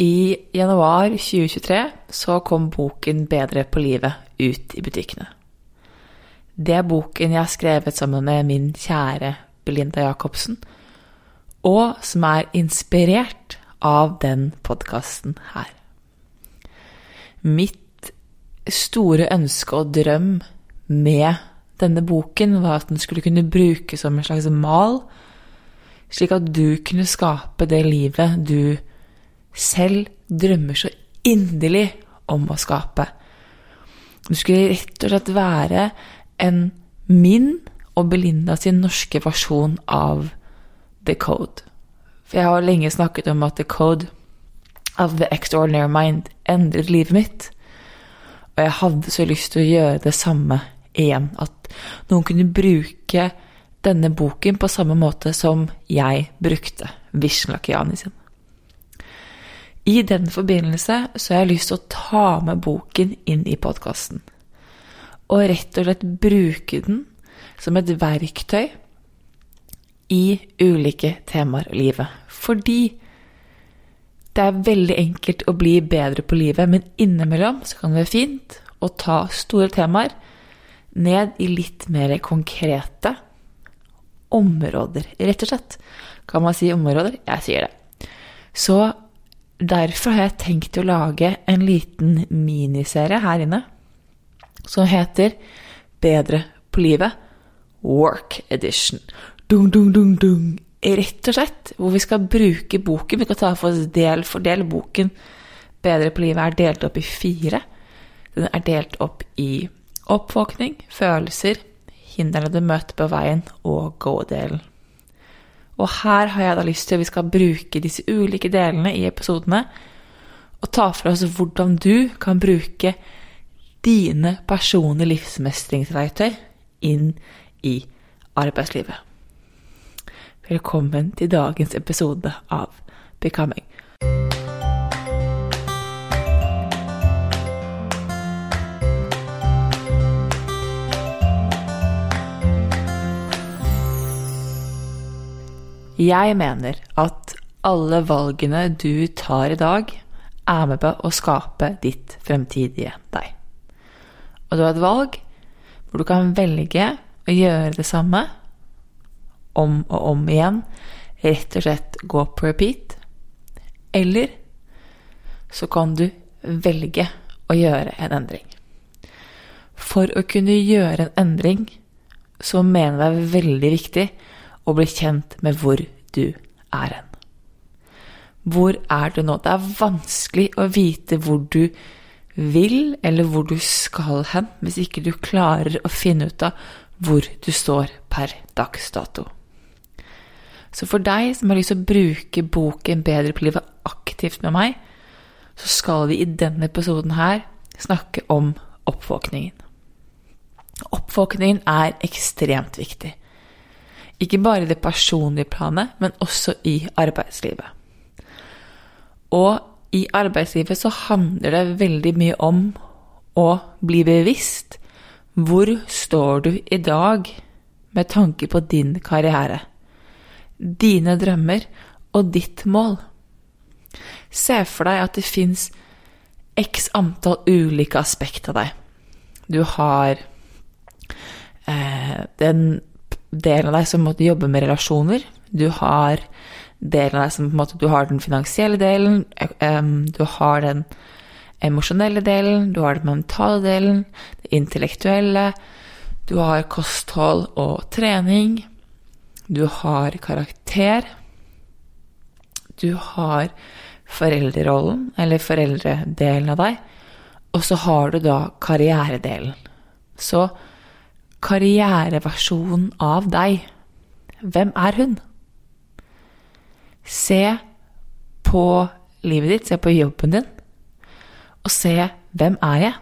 I januar 2023 så kom boken Bedre på livet ut i butikkene. Det er boken jeg har skrevet sammen med min kjære Belinda Jacobsen, og som er inspirert av den podkasten her. Mitt store ønske og drøm med denne boken var at den skulle kunne brukes som en slags mal, slik at du kunne skape det livet du selv drømmer så inderlig om å skape. Du skulle rett og slett være en min og Belinda sin norske versjon av The Code. For jeg har lenge snakket om at The Code of The Extraordinary Mind endret livet mitt. Og jeg hadde så lyst til å gjøre det samme igjen. At noen kunne bruke denne boken på samme måte som jeg brukte Vision Lakiani sin. I den forbindelse så har jeg lyst til å ta med boken inn i podkasten. Og rett og slett bruke den som et verktøy i ulike temaer i livet. Fordi det er veldig enkelt å bli bedre på livet, men innimellom så kan det være fint å ta store temaer ned i litt mer konkrete områder, rett og slett. Kan man si områder? Jeg sier det. Så derfor har jeg tenkt å lage en liten miniserie her inne som heter Bedre på livet Work Edition. Dung, dung, dung, dung. Rett og slett, hvor vi skal bruke boken. Vi kan ta for oss del for del. Boken Bedre på livet er delt opp i fire. Den er delt opp i oppvåkning, følelser, hindrene du møter på veien og gå-delen. Og her har jeg da lyst til at vi skal bruke disse ulike delene i episodene og ta for oss hvordan du kan bruke dine personlige livsmestringsverktøy inn i arbeidslivet. Velkommen til dagens episode av Becoming. Jeg mener at alle valgene du tar i dag, er med på å skape ditt fremtidige deg. Og du har et valg hvor du kan velge å gjøre det samme om og om igjen, rett og slett gå på repeat, eller så kan du velge å gjøre en endring. For å kunne gjøre en endring, så mener jeg det er veldig viktig å bli kjent med hvor du er hen. Hvor er du nå? Det er vanskelig å vite hvor du vil, eller hvor du skal hen, hvis ikke du klarer å finne ut av hvor du står per dags dato. Så for deg som har lyst til å bruke boken Bedre på livet aktivt med meg, så skal vi i denne episoden her snakke om oppvåkningen. Oppvåkningen er ekstremt viktig. Ikke bare i det personlige planet, men også i arbeidslivet. Og i arbeidslivet så handler det veldig mye om å bli bevisst. Hvor står du i dag med tanke på din karriere? Dine drømmer og ditt mål? Se for deg at det fins x antall ulike aspekt av deg. Du har eh, den delen av deg som måtte jobbe med relasjoner. Du har delen av deg som på en måte Du har den finansielle delen, du har den emosjonelle delen, du har den mentale delen, det intellektuelle, du har kosthold og trening, du har karakter, du har foreldrerollen, eller foreldredelen av deg, og så har du da karrieredelen. Så karriereversjonen av deg, hvem er hun? Se på livet ditt, se på jobben din, og se hvem er jeg?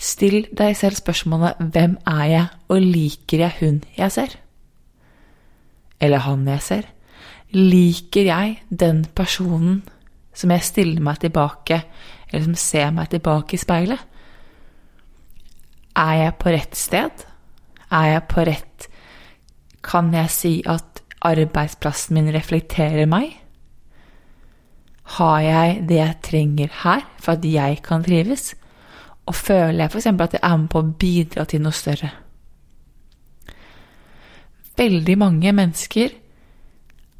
Still deg selv spørsmålet 'Hvem er jeg, og liker jeg hun jeg ser?' Eller han jeg ser? Liker jeg den personen som jeg stiller meg tilbake, eller som ser meg tilbake i speilet? Er jeg på rett sted? Er jeg på rett Kan jeg si at arbeidsplassen min reflekterer meg? Har jeg det jeg trenger her for at jeg kan trives? Og føler jeg f.eks. at jeg er med på å bidra til noe større? Veldig mange mennesker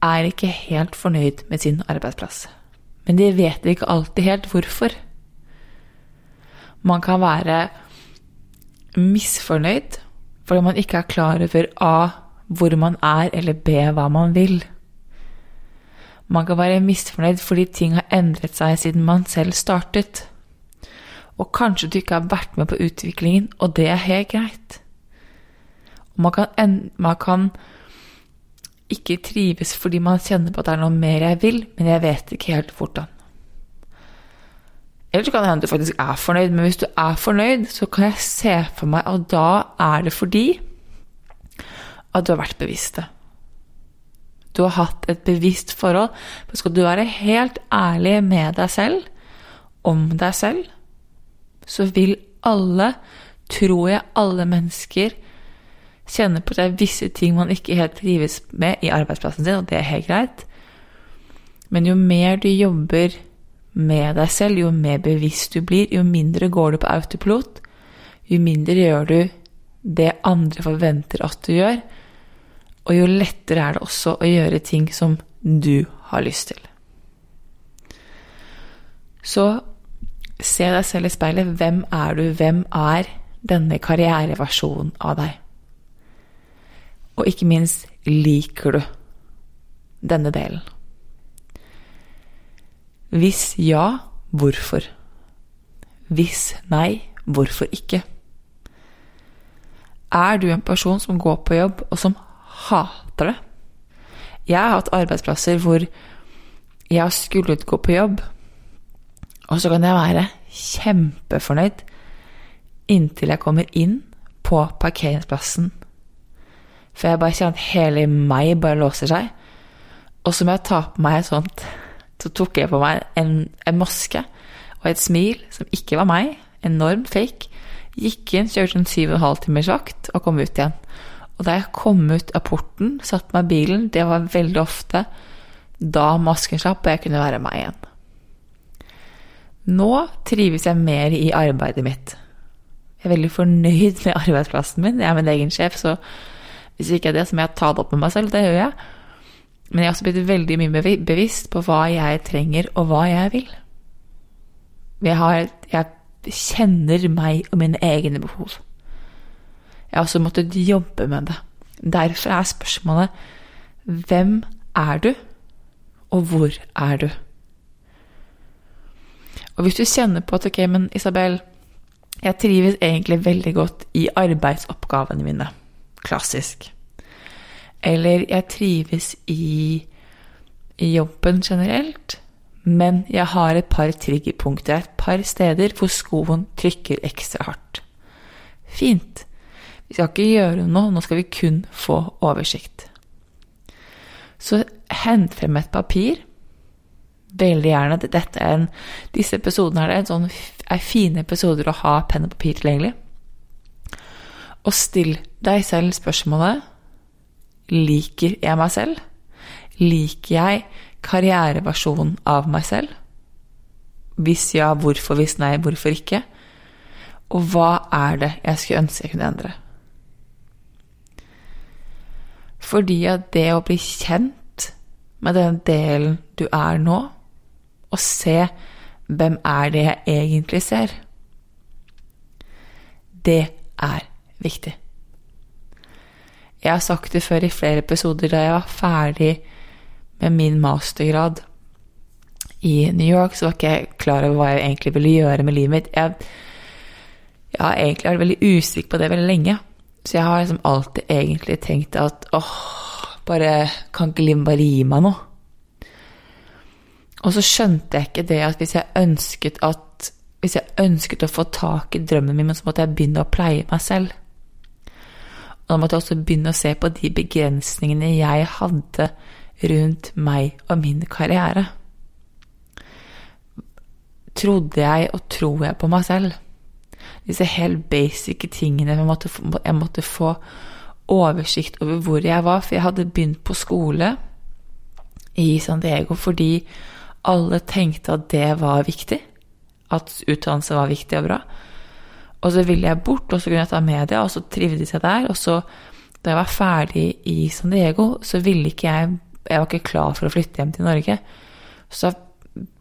er ikke helt fornøyd med sin arbeidsplass. Men de vet ikke alltid helt hvorfor. Man kan være misfornøyd fordi man ikke er klar over A. hvor man er, eller B. hva man vil. Man kan være misfornøyd fordi ting har endret seg siden man selv startet. Og kanskje du ikke har vært med på utviklingen, og det er helt greit. Man kan, man kan ikke trives fordi man kjenner på at det er noe mer jeg vil, men jeg vet ikke helt hvordan. Eller så kan det hende du faktisk er fornøyd, men hvis du er fornøyd, så kan jeg se for meg at da er det fordi at du har vært bevisst det. Du har hatt et bevisst forhold. For skal du være helt ærlig med deg selv, om deg selv, så vil alle, tror jeg alle mennesker, kjenne på at visse ting man ikke helt trives med i arbeidsplassen sin, og det er helt greit. Men jo mer du jobber med deg selv, jo mer bevisst du blir, jo mindre går du på autopilot, jo mindre gjør du det andre forventer at du gjør, og jo lettere er det også å gjøre ting som du har lyst til. Så se deg selv i speilet. Hvem er du? Hvem er denne karriereversjonen av deg? Og ikke minst, liker du denne delen? Hvis ja, hvorfor? Hvis nei, hvorfor ikke? Er du en person som går på jobb, og som hater det? Jeg har hatt arbeidsplasser hvor jeg har skullet gå på jobb, og så kan jeg være kjempefornøyd inntil jeg kommer inn på parkeringsplassen. For jeg bare kjenner at hele meg bare låser seg. Og så må jeg ta på meg et sånt så tok jeg på meg en, en maske og et smil som ikke var meg, enormt fake. Gikk inn, kjørte en syv og en halv timers vakt og kom ut igjen. Og da jeg kom ut av porten, satte meg i bilen, det var veldig ofte da masken slapp og jeg kunne være meg igjen. Nå trives jeg mer i arbeidet mitt. Jeg er veldig fornøyd med arbeidsplassen min. Jeg er min egen sjef, så hvis ikke er det, så må jeg ta det opp med meg selv. Det gjør jeg. Men jeg har også blitt veldig mye bevisst på hva jeg trenger, og hva jeg vil. Jeg, har, jeg kjenner meg og mine egne behov. Jeg har også måttet jobbe med det. Derfor er spørsmålet hvem er du, og hvor er du? Og hvis du kjenner på at ok, men Isabel, jeg trives egentlig veldig godt i arbeidsoppgavene mine. Klassisk. Eller jeg trives i, i jobben generelt, men jeg har et par triggerpunkter, et par steder hvor skoen trykker ekstra hardt. Fint. Vi skal ikke gjøre noe, nå skal vi kun få oversikt. Så hent frem et papir. Veldig gjerne. Dette er en, disse episodene er, sånn, er fine episoder å ha penn og papir tilgjengelig. Og still deg selv spørsmålet Liker jeg meg selv? Liker jeg karriereversjonen av meg selv? Hvis ja, hvorfor? Hvis nei, hvorfor ikke? Og hva er det jeg skulle ønske jeg kunne endre? Fordi at det å bli kjent med den delen du er nå, og se hvem er det jeg egentlig ser, det er viktig. Jeg har sagt det før i flere episoder da jeg var ferdig med min mastergrad i New York, så var ikke jeg klar over hva jeg egentlig ville gjøre med livet mitt. Jeg, jeg har egentlig vært veldig usikker på det veldig lenge. Så jeg har liksom alltid egentlig tenkt at åh, bare kan ikke livet bare gi meg noe? Og så skjønte jeg ikke det at hvis jeg ønsket at hvis jeg ønsket å få tak i drømmen min, så måtte jeg begynne å pleie meg selv. Og da måtte jeg også begynne å se på de begrensningene jeg hadde rundt meg og min karriere. Trodde jeg og tror jeg på meg selv? Disse helt basic tingene. Jeg måtte, jeg måtte få oversikt over hvor jeg var, for jeg hadde begynt på skole i San Diego fordi alle tenkte at det var viktig. At utdannelse var viktig og bra. Og så ville jeg bort, og så kunne jeg ta media, og så trivdes jeg der. Og så, da jeg var ferdig i San Diego, så ville ikke jeg Jeg var ikke klar for å flytte hjem til Norge. Så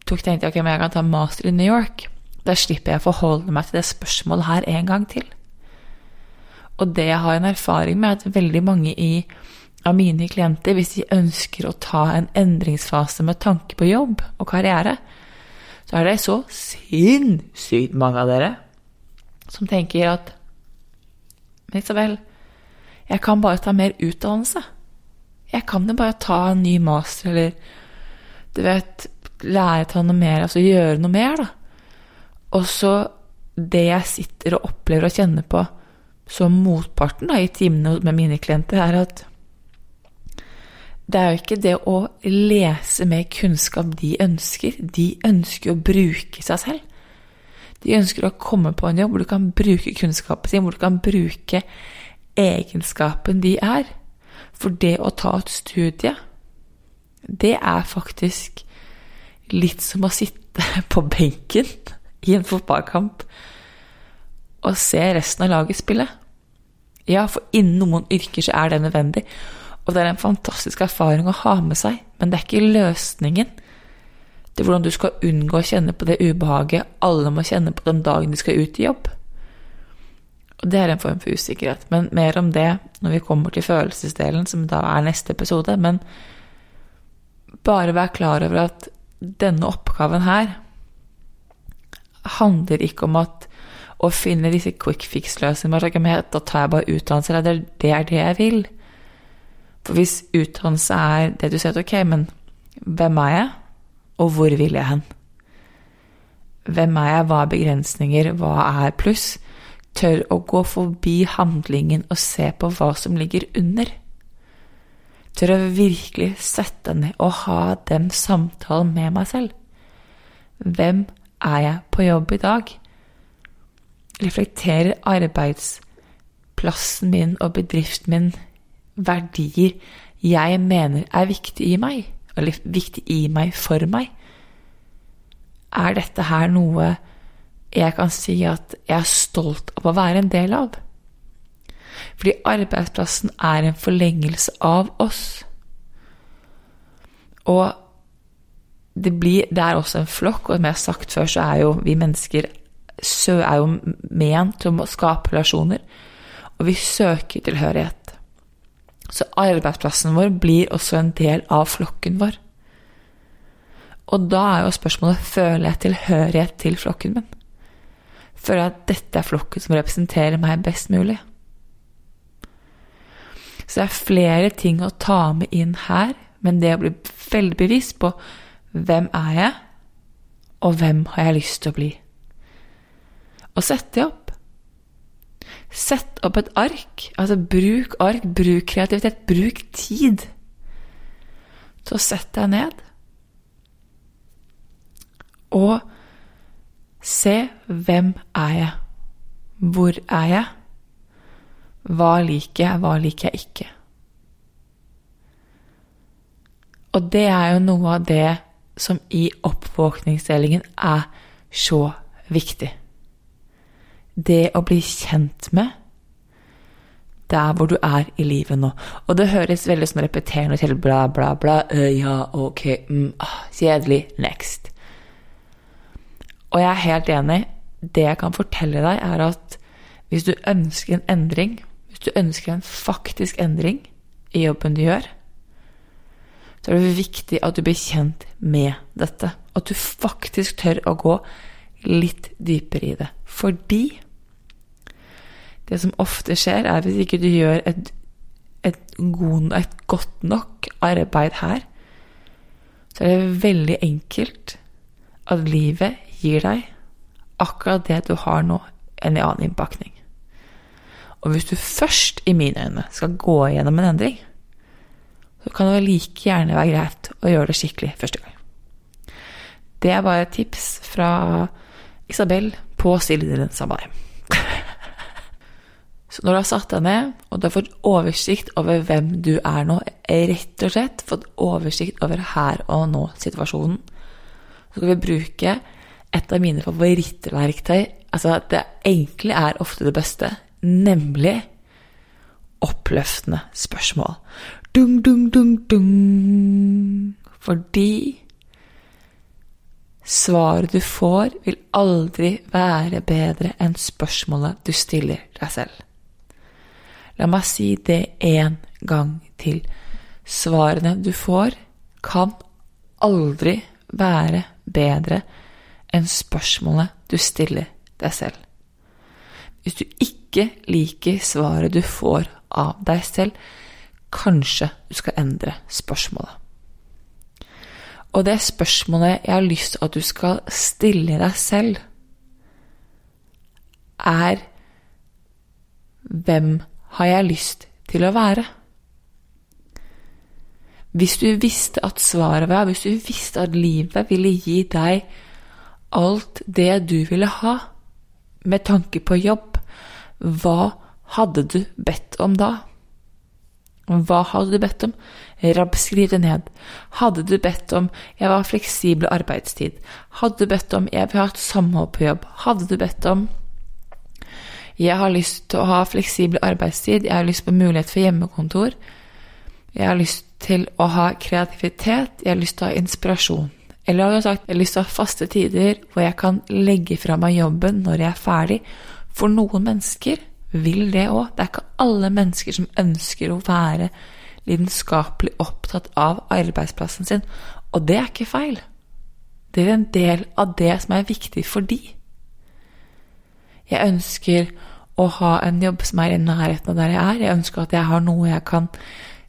tok tenkte jeg ok, men jeg kan ta master i New York. Da slipper jeg å forholde meg til det spørsmålet her en gang til. Og det jeg har en erfaring med, er at veldig mange i, av mine klienter, hvis de ønsker å ta en endringsfase med tanke på jobb og karriere, så er det så sinnssykt mange av dere som tenker at Men Isabel, jeg kan bare ta mer utdannelse. Jeg kan jo bare ta en ny master, eller du vet Lære ta noe mer, altså gjøre noe mer, da. Og så det jeg sitter og opplever og kjenner på som motparten da, i timene med mine klienter, er at det er jo ikke det å lese mer kunnskap de ønsker. De ønsker å bruke seg selv. De ønsker å komme på en jobb hvor du kan bruke kunnskapen sin, hvor du kan bruke egenskapen de er. For det å ta et studie, det er faktisk litt som å sitte på benken i en fotballkamp og se resten av laget spille. Ja, for innen noen yrker så er det nødvendig, og det er en fantastisk erfaring å ha med seg, men det er ikke løsningen. Er hvordan du skal unngå å kjenne på det ubehaget alle må kjenne på den dagen de skal ut i jobb. Og det er en form for usikkerhet, men mer om det når vi kommer til følelsesdelen, som da er neste episode. Men bare vær klar over at denne oppgaven her handler ikke om at å finne disse quick fix-løsningene. Da tar jeg bare utdannelse. Det, det er det jeg vil. For hvis utdannelse er det du sier ok, men hvem er jeg, og hvor vil jeg hen? Hvem er jeg, hva er begrensninger, hva er pluss? Tør å gå forbi handlingen og se på hva som ligger under. Tør å virkelig sette ned og ha den samtalen med meg selv. Hvem er jeg på jobb i dag? Reflekterer arbeidsplassen min og bedriften min verdier jeg mener er viktig i meg, eller viktig i meg for meg? Er dette her noe jeg kan si at jeg er stolt av å være en del av? Fordi arbeidsplassen er en forlengelse av oss. Og det, blir, det er også en flokk, og som jeg har sagt før, så er jo vi mennesker er jo ment til å skape relasjoner, og vi søker tilhørighet. Så arbeidsplassen vår blir også en del av flokken vår. Og da er jo spørsmålet føler jeg tilhørighet til flokken min. Føler jeg at dette er flokken som representerer meg best mulig? Så det er flere ting å ta med inn her, men det å bli veldig bevisst på hvem er jeg, og hvem har jeg lyst til å bli? Og sette det opp. Sett opp et ark. Altså, bruk ark, bruk kreativitet, bruk tid. Så sett deg ned og se hvem er jeg? Hvor er jeg? Hva liker jeg, hva liker jeg ikke? Og det er jo noe av det som i oppvåkningsdelingen er så viktig. Det å bli kjent med der hvor du er i livet nå. Og det høres veldig sånn repeterende til bla, bla, bla. Uh, ja, ok, mm, ah, kjedelig. Next. Og jeg er helt enig. Det jeg kan fortelle deg, er at hvis du ønsker en endring, hvis du ønsker en faktisk endring i jobben du gjør, så er det viktig at du blir kjent med dette. At du faktisk tør å gå litt dypere i det. Fordi det som ofte skjer, er hvis ikke du gjør et, et, god, et godt nok arbeid her, så er det veldig enkelt at livet gir deg akkurat det du har nå, enn en annen innpakning. Og hvis du først, i mine øyne, skal gå gjennom en endring, så kan det like gjerne være greit å gjøre det skikkelig første gang. Det er bare et tips fra Isabel på Silje Samarheim. Så når du har satt deg ned, og du har fått oversikt over hvem du er nå, rett og slett fått oversikt over her og nå-situasjonen, så skal vi bruke et av mine favorittverktøy, altså det egentlig er ofte det beste, nemlig oppløftende spørsmål. Dung, dung, dung, dung. Fordi svaret du får, vil aldri være bedre enn spørsmålet du stiller deg selv. La meg si det én gang til. Svarene du får, kan aldri være bedre enn spørsmålet du stiller deg selv. Hvis du ikke liker svaret du får av deg selv, kanskje du skal endre spørsmålet. Og det spørsmålet jeg har lyst til at du skal stille deg selv, er hvem har jeg lyst til å være? Hvis du visste at svaret var Hvis du visste at livet ville gi deg alt det du ville ha, med tanke på jobb, hva hadde du bedt om da? Hva hadde du bedt om? Rabb, skriv det ned. Hadde du bedt om jeg var fleksibel arbeidstid? Hadde du bedt om jeg vil ha et samhold på jobb? Hadde du bedt om jeg har lyst til å ha fleksibel arbeidstid. Jeg har lyst på mulighet for hjemmekontor. Jeg har lyst til å ha kreativitet. Jeg har lyst til å ha inspirasjon. Eller jeg har sagt jeg har lyst til å ha faste tider hvor jeg kan legge fra meg jobben når jeg er ferdig. For noen mennesker vil det òg. Det er ikke alle mennesker som ønsker å være lidenskapelig opptatt av arbeidsplassen sin. Og det er ikke feil. Det er en del av det som er viktig for de. Jeg ønsker å ha en jobb som er i nærheten av der jeg er. Jeg ønsker at jeg har noe jeg kan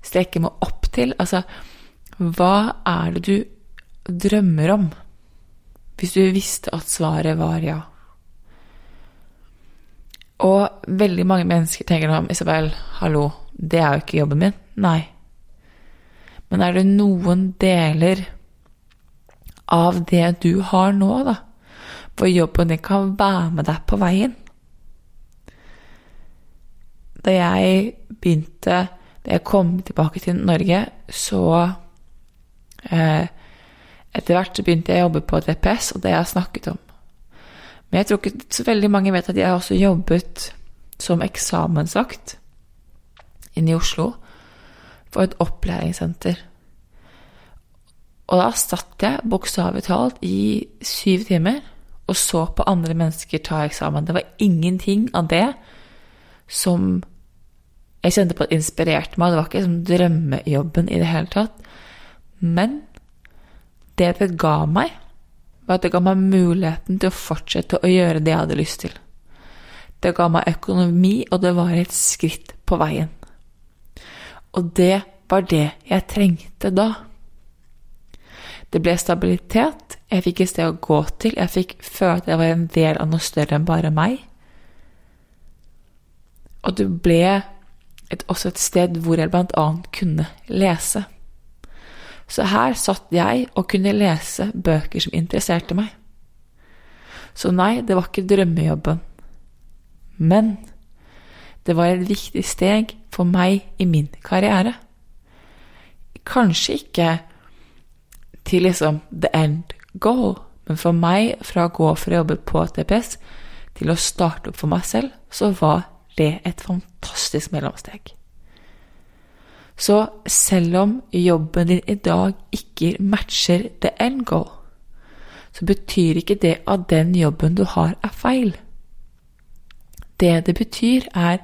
strekke meg opp til. Altså, hva er det du drømmer om? Hvis du visste at svaret var ja. Og veldig mange mennesker tenker nå Isabel, hallo, det er jo ikke jobben min. Nei. Men er det noen deler av det du har nå, da, hvor jobben din kan være med deg på veien? Da jeg begynte Da jeg kom tilbake til Norge, så eh, Etter hvert så begynte jeg å jobbe på DPS, og det jeg har snakket om. Men jeg tror ikke så veldig mange vet at jeg har også jobbet som eksamensvakt inne i Oslo for et opplæringssenter. Og da satt jeg bokstavelig talt i syv timer og så på andre mennesker ta eksamen. Det var ingenting av det som jeg kjente på at det inspirerte meg. Det var ikke liksom drømmejobben i det hele tatt. Men det det ga meg, var at det ga meg muligheten til å fortsette å gjøre det jeg hadde lyst til. Det ga meg økonomi, og det var et skritt på veien. Og det var det jeg trengte da. Det ble stabilitet, jeg fikk et sted å gå til, jeg fikk føle at jeg var en del av noe større enn bare meg. Og det ble et, også et sted hvor jeg blant annet kunne lese. Så her satt jeg og kunne lese bøker som interesserte meg. Så nei, det var ikke drømmejobben. Men det var et viktig steg for meg i min karriere. Kanskje ikke til liksom the end goal, men for meg, fra å gå fra å jobbe på TPS til å starte opp for meg selv, så var det et fantastisk mellomsteg. Så selv om jobben din i dag ikke matcher the end goal, så betyr ikke det at den jobben du har, er feil. Det det betyr, er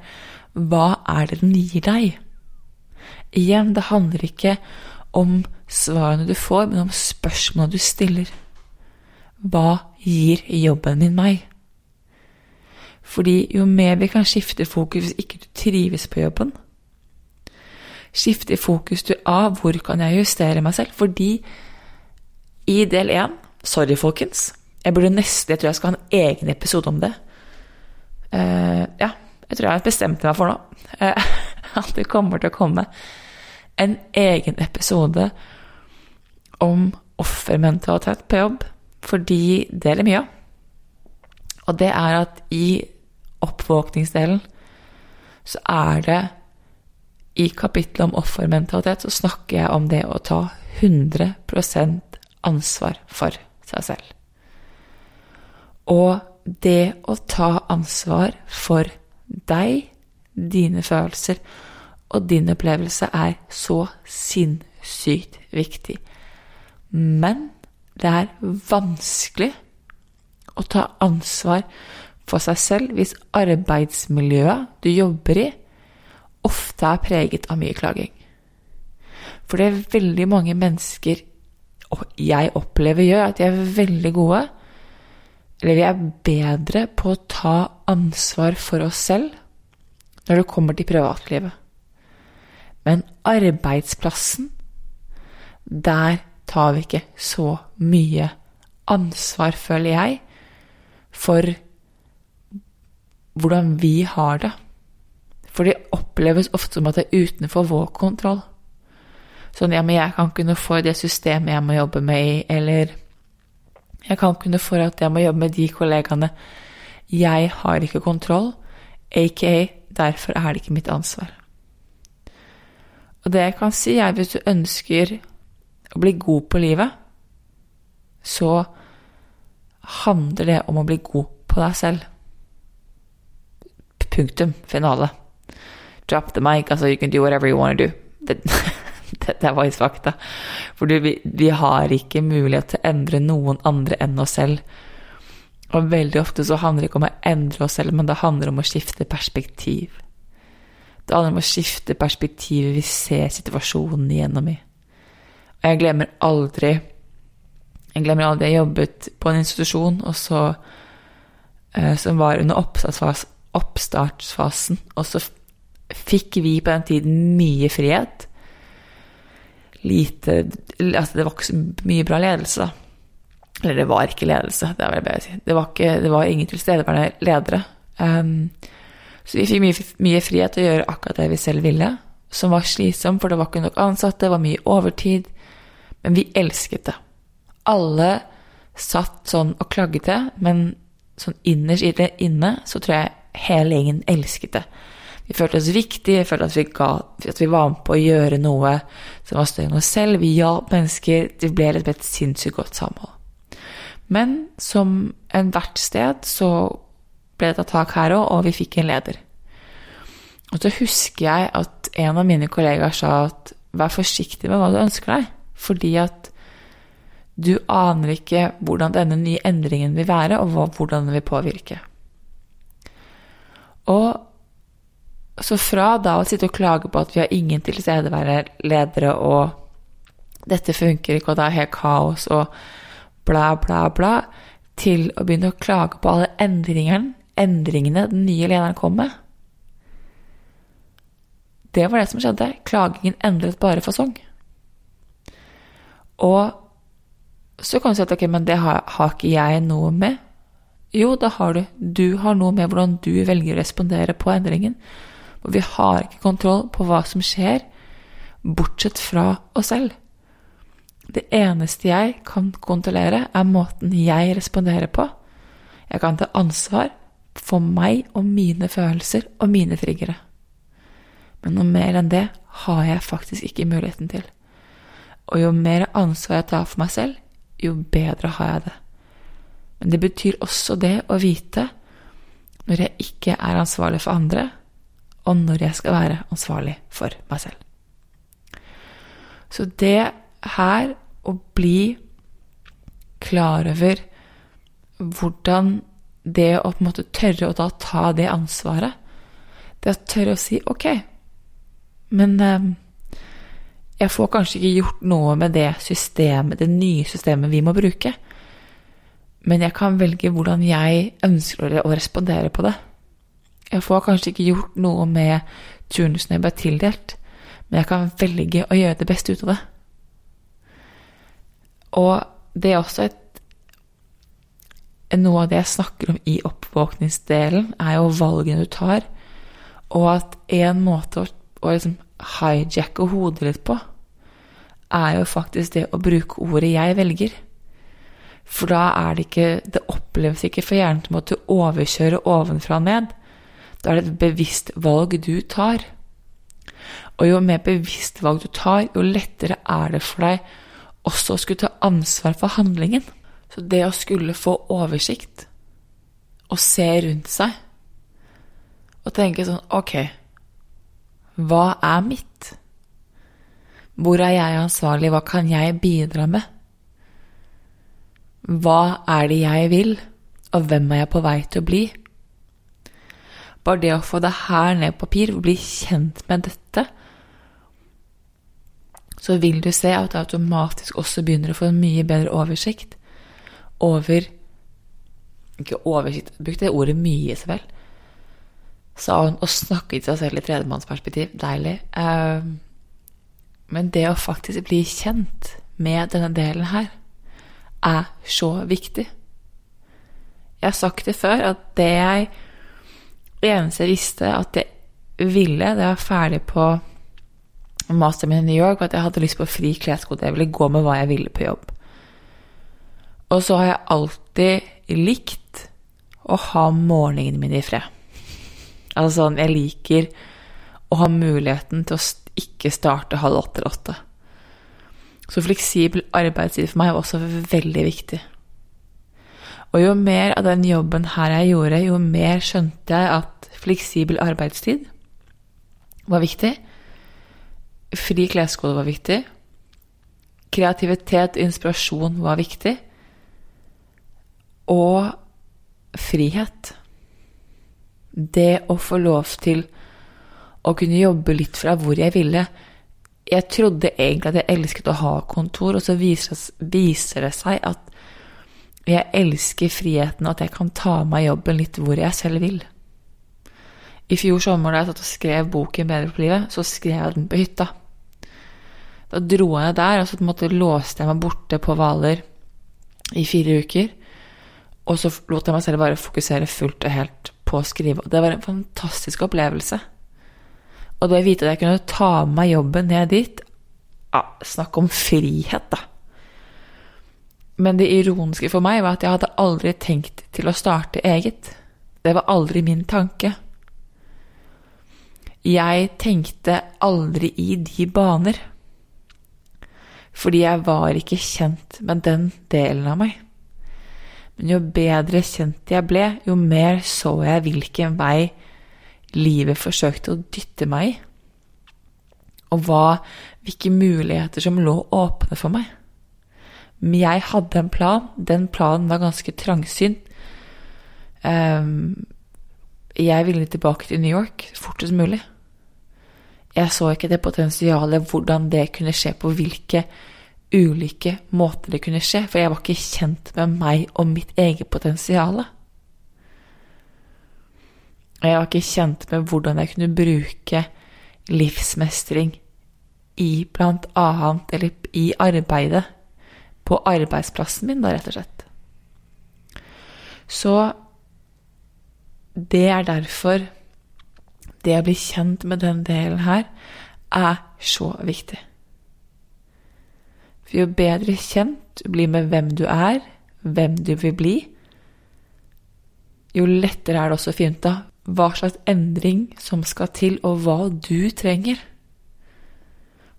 hva er det den gir deg? Igjen, det handler ikke om svarene du får, men om spørsmålene du stiller. Hva gir jobben min meg? Fordi jo mer vi kan skifte fokus hvis ikke du trives på jobben, skifte fokus til A, hvor kan jeg justere meg selv? Fordi i del én Sorry, folkens. Jeg burde nesten Jeg tror jeg skal ha en egen episode om det. Uh, ja, jeg tror jeg har bestemt meg for nå. Uh, at det kommer til å komme en egen episode om offermentalitet på jobb. Fordi det er mye av. Og det er at i oppvåkningsdelen så er det I kapittelet om offermentalitet så snakker jeg om det å ta 100% ansvar for seg selv. Og det å ta ansvar for deg, dine følelser og din opplevelse er så sinnssykt viktig. Men det er vanskelig å ta ansvar for seg selv hvis arbeidsmiljøet du jobber i, ofte er preget av mye klaging. For det er veldig mange mennesker og jeg opplever gjør at de er veldig gode, eller vi er bedre på å ta ansvar for oss selv når det kommer til privatlivet. Men arbeidsplassen, der tar vi ikke så mye ansvar, føler jeg, for hvordan vi har det. For det oppleves ofte som at det er utenfor vår kontroll. Sånn ja, men jeg kan ikke noe for det systemet jeg må jobbe med i, eller jeg kan ikke noe for at jeg må jobbe med de kollegaene. Jeg har ikke kontroll, aka derfor er det ikke mitt ansvar. Og det jeg kan si, er hvis du ønsker å bli god på livet, så handler det om å bli god på deg selv. Punktum. Finale. Drop the mic, altså you can do whatever you want to do. Det, det er faktisk fakta. For vi, vi, har ikke mulighet til å endre noen andre enn oss selv. Og veldig ofte så handler det ikke om å endre oss selv, men det handler om å skifte perspektiv. Det handler om å skifte perspektivet vi ser situasjonen igjennom i. Og jeg glemmer aldri Jeg glemmer aldri jeg jobbet på en institusjon og så, eh, som var under oppstartsfasen, oppstartsfasen, og så fikk vi på den tiden mye frihet lite Altså, det var ikke så mye bra ledelse, da. Eller det var ikke ledelse, det er vel bedre å si. Det var, ikke, det var ingen tilstedeværende ledere. Um, så vi fikk mye, mye, frihet til å gjøre akkurat det vi selv ville, som var slitsomt, for det var ikke nok ansatte, det var mye overtid. Men vi elsket det. Alle satt sånn og klagde, men sånn innerst inne så tror jeg hele gjengen elsket det. Vi følte oss viktige, vi følte at vi, ga, at vi var med på å gjøre noe som var større enn oss selv. Vi hjalp mennesker. Det ble rett og slett et sinnssykt godt samhold. Men som enhvert sted så ble det tatt tak her òg, og vi fikk en leder. Og så husker jeg at en av mine kollegaer sa at vær forsiktig med hva du ønsker deg, fordi at du aner ikke hvordan denne nye endringen vil være, og hvordan den vil påvirke. Og så fra da å sitte og klage på at vi har ingen tilstedeværende ledere, og dette funker ikke, og det er helt kaos, og bla, bla, bla, til å begynne å klage på alle endringene, endringene den nye lederen kom med. Det var det som skjedde. Klagingen endret bare fasong. Og så kan du si at ok, men det har, har ikke jeg noe med. Jo, det har du. Du har noe med hvordan du velger å respondere på endringen. Og vi har ikke kontroll på hva som skjer, bortsett fra oss selv. Det eneste jeg kan kontrollere, er måten jeg responderer på. Jeg kan ta ansvar for meg og mine følelser og mine triggere. Men noe mer enn det har jeg faktisk ikke muligheten til. Og jo mer ansvar jeg tar for meg selv, jo bedre har jeg det. Men det betyr også det å vite når jeg ikke er ansvarlig for andre, og når jeg skal være ansvarlig for meg selv. Så det her å bli klar over hvordan det å på en måte tørre å da ta det ansvaret, det å tørre å si ok, men eh, jeg får kanskje ikke gjort noe med det systemet, det nye systemet vi må bruke. Men jeg kan velge hvordan jeg ønsker å respondere på det. Jeg får kanskje ikke gjort noe med turnusen jeg ble tildelt, men jeg kan velge å gjøre det beste ut av det. Og det er også et Noe av det jeg snakker om i oppvåkningsdelen, er jo valgene du tar, og at en måte å, å liksom hijacke hodet litt på, er jo faktisk det å bruke ordet 'jeg velger'. For da er det ikke Det oppleves ikke for hjernen som at du overkjører ovenfra og ned. Da er det et bevisst valg du tar. Og jo mer bevisst valg du tar, jo lettere er det for deg også å skulle ta ansvar for handlingen. Så det å skulle få oversikt og se rundt seg og tenke sånn Ok, hva er mitt? Hvor er jeg ansvarlig? Hva kan jeg bidra med? Hva er det jeg vil, og hvem er jeg på vei til å bli? Bare det å få det her ned på papir, bli kjent med dette, så vil du se at du automatisk også begynner å få en mye bedre oversikt over Ikke oversikt, brukte det ordet mye, så vel. Sa hun og snakket seg selv i tredjemannsperspektiv. Deilig. Uh, men det å faktisk bli kjent med denne delen her, er så viktig. Jeg har sagt det før, at det jeg eneste jeg visste at jeg ville det var ferdig på masteren min i New York, at jeg hadde lyst på fri kleskode. Jeg ville gå med hva jeg ville på jobb. Og så har jeg alltid likt å ha morgenene mine i fred. Altså sånn, jeg liker å ha muligheten til å ikke starte halv åtte eller åtte. Så fleksibel arbeidstid for meg var også veldig viktig. Og jo mer av den jobben her jeg gjorde, jo mer skjønte jeg at fleksibel arbeidstid var viktig. Fri kleskode var viktig. Kreativitet og inspirasjon var viktig. Og frihet. Det å få lov til å kunne jobbe litt fra hvor jeg ville jeg trodde egentlig at jeg elsket å ha kontor, og så viser, det seg at jeg elsker friheten, og at jeg kan ta meg jobben litt hvor jeg selv vil. I fjor sommer da jeg satt og skrev boken Bedre på livet, så skrev jeg den på hytta. Da dro jeg der, og så måte, låste jeg meg borte på Hvaler i fire uker. Og så lot jeg meg selv bare fokusere fullt og helt på å skrive. Og det var en fantastisk opplevelse. Og det å vite at jeg kunne ta med meg jobben ned dit ja, Snakk om frihet, da. Men det ironiske for meg var at jeg hadde aldri tenkt til å starte eget. Det var aldri min tanke. Jeg tenkte aldri i de baner. Fordi jeg var ikke kjent med den delen av meg. Men jo bedre kjent jeg ble, jo mer så jeg hvilken vei livet forsøkte å dytte meg i. Og hva, hvilke muligheter som lå åpne for meg. Men jeg hadde en plan. Den planen var ganske trangsynt. Um, jeg ville tilbake til New York fortest mulig. Jeg så ikke det potensialet, hvordan det kunne skje, på hvilke ulike måter det kunne skje, for jeg var ikke kjent med meg og mitt eget potensial. Og jeg var ikke kjent med hvordan jeg kunne bruke livsmestring i blant annet Eller i arbeidet. På arbeidsplassen min, da, rett og slett. Så det er derfor det å bli kjent med den delen her er så viktig. For jo bedre kjent du blir med hvem du er, hvem du vil bli, jo lettere er det også å finne ut av hva slags endring som skal til, og hva du trenger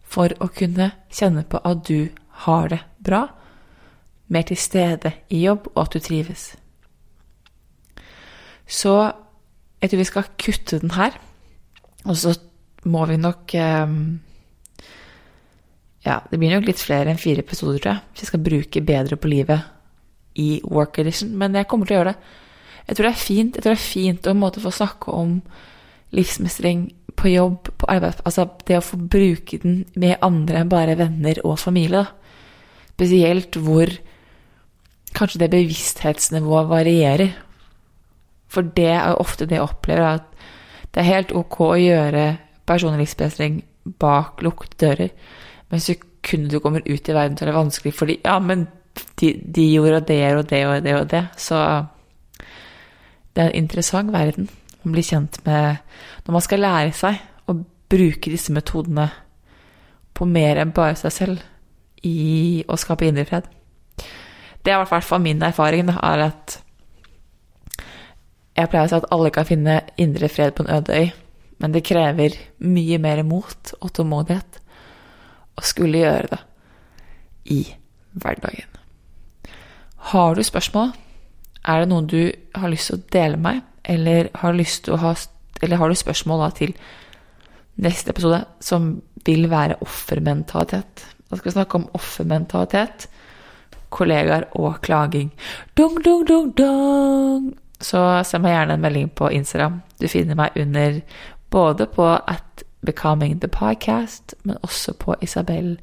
for å kunne kjenne på at du har det bra, mer til stede i jobb, og at du trives. Så jeg tror vi skal kutte den her, og så må vi nok um, Ja, det blir nok litt flere enn fire episoder, tror jeg, hvis jeg skal bruke bedre på livet i Work Edition, men jeg kommer til å gjøre det. Jeg tror det er fint, jeg tror det er fint å måte, få snakke om livsmestring på jobb, på arbeid Altså det å få bruke den med andre enn bare venner og familie. Spesielt hvor kanskje det bevissthetsnivået varierer. For det er ofte det jeg opplever, at det er helt ok å gjøre personlig livsmestring bak lukkede dører, men sekundet du kommer ut i verden, så er det vanskelig fordi Ja, men de, de gjorde det og det og det og det, så det er en interessant verden å bli kjent med når man skal lære seg å bruke disse metodene på mer enn bare seg selv i å skape indre fred. Det er i hvert fall min erfaring, er at jeg pleier å si at alle kan finne indre fred på en øde øy, men det krever mye mer mot og tålmodighet å skulle gjøre det i hverdagen. Har du spørsmål? Er det noen du har lyst til å dele med meg, eller har, lyst til å ha, eller har du spørsmål da til neste episode som vil være offermentalitet? Da skal vi snakke om offermentalitet, kollegaer og klaging. Dung, dung, dung, dung. Så send meg gjerne en melding på Instagram. Du finner meg under både på at Becoming the Podcast, men også på Isabel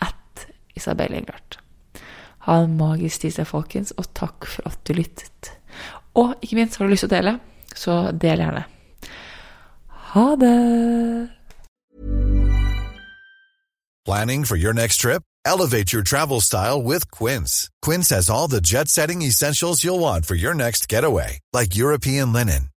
at Isabel Englert. Ha en magisk tirsdag, folkens, og takk for at du lyttet. Og ikke minst, har du lyst til å dele, så del gjerne. Ha det! For your next trip? Your travel style with Quince. Quince has all the jet-setting essentials you'll want for your next getaway, like European linen,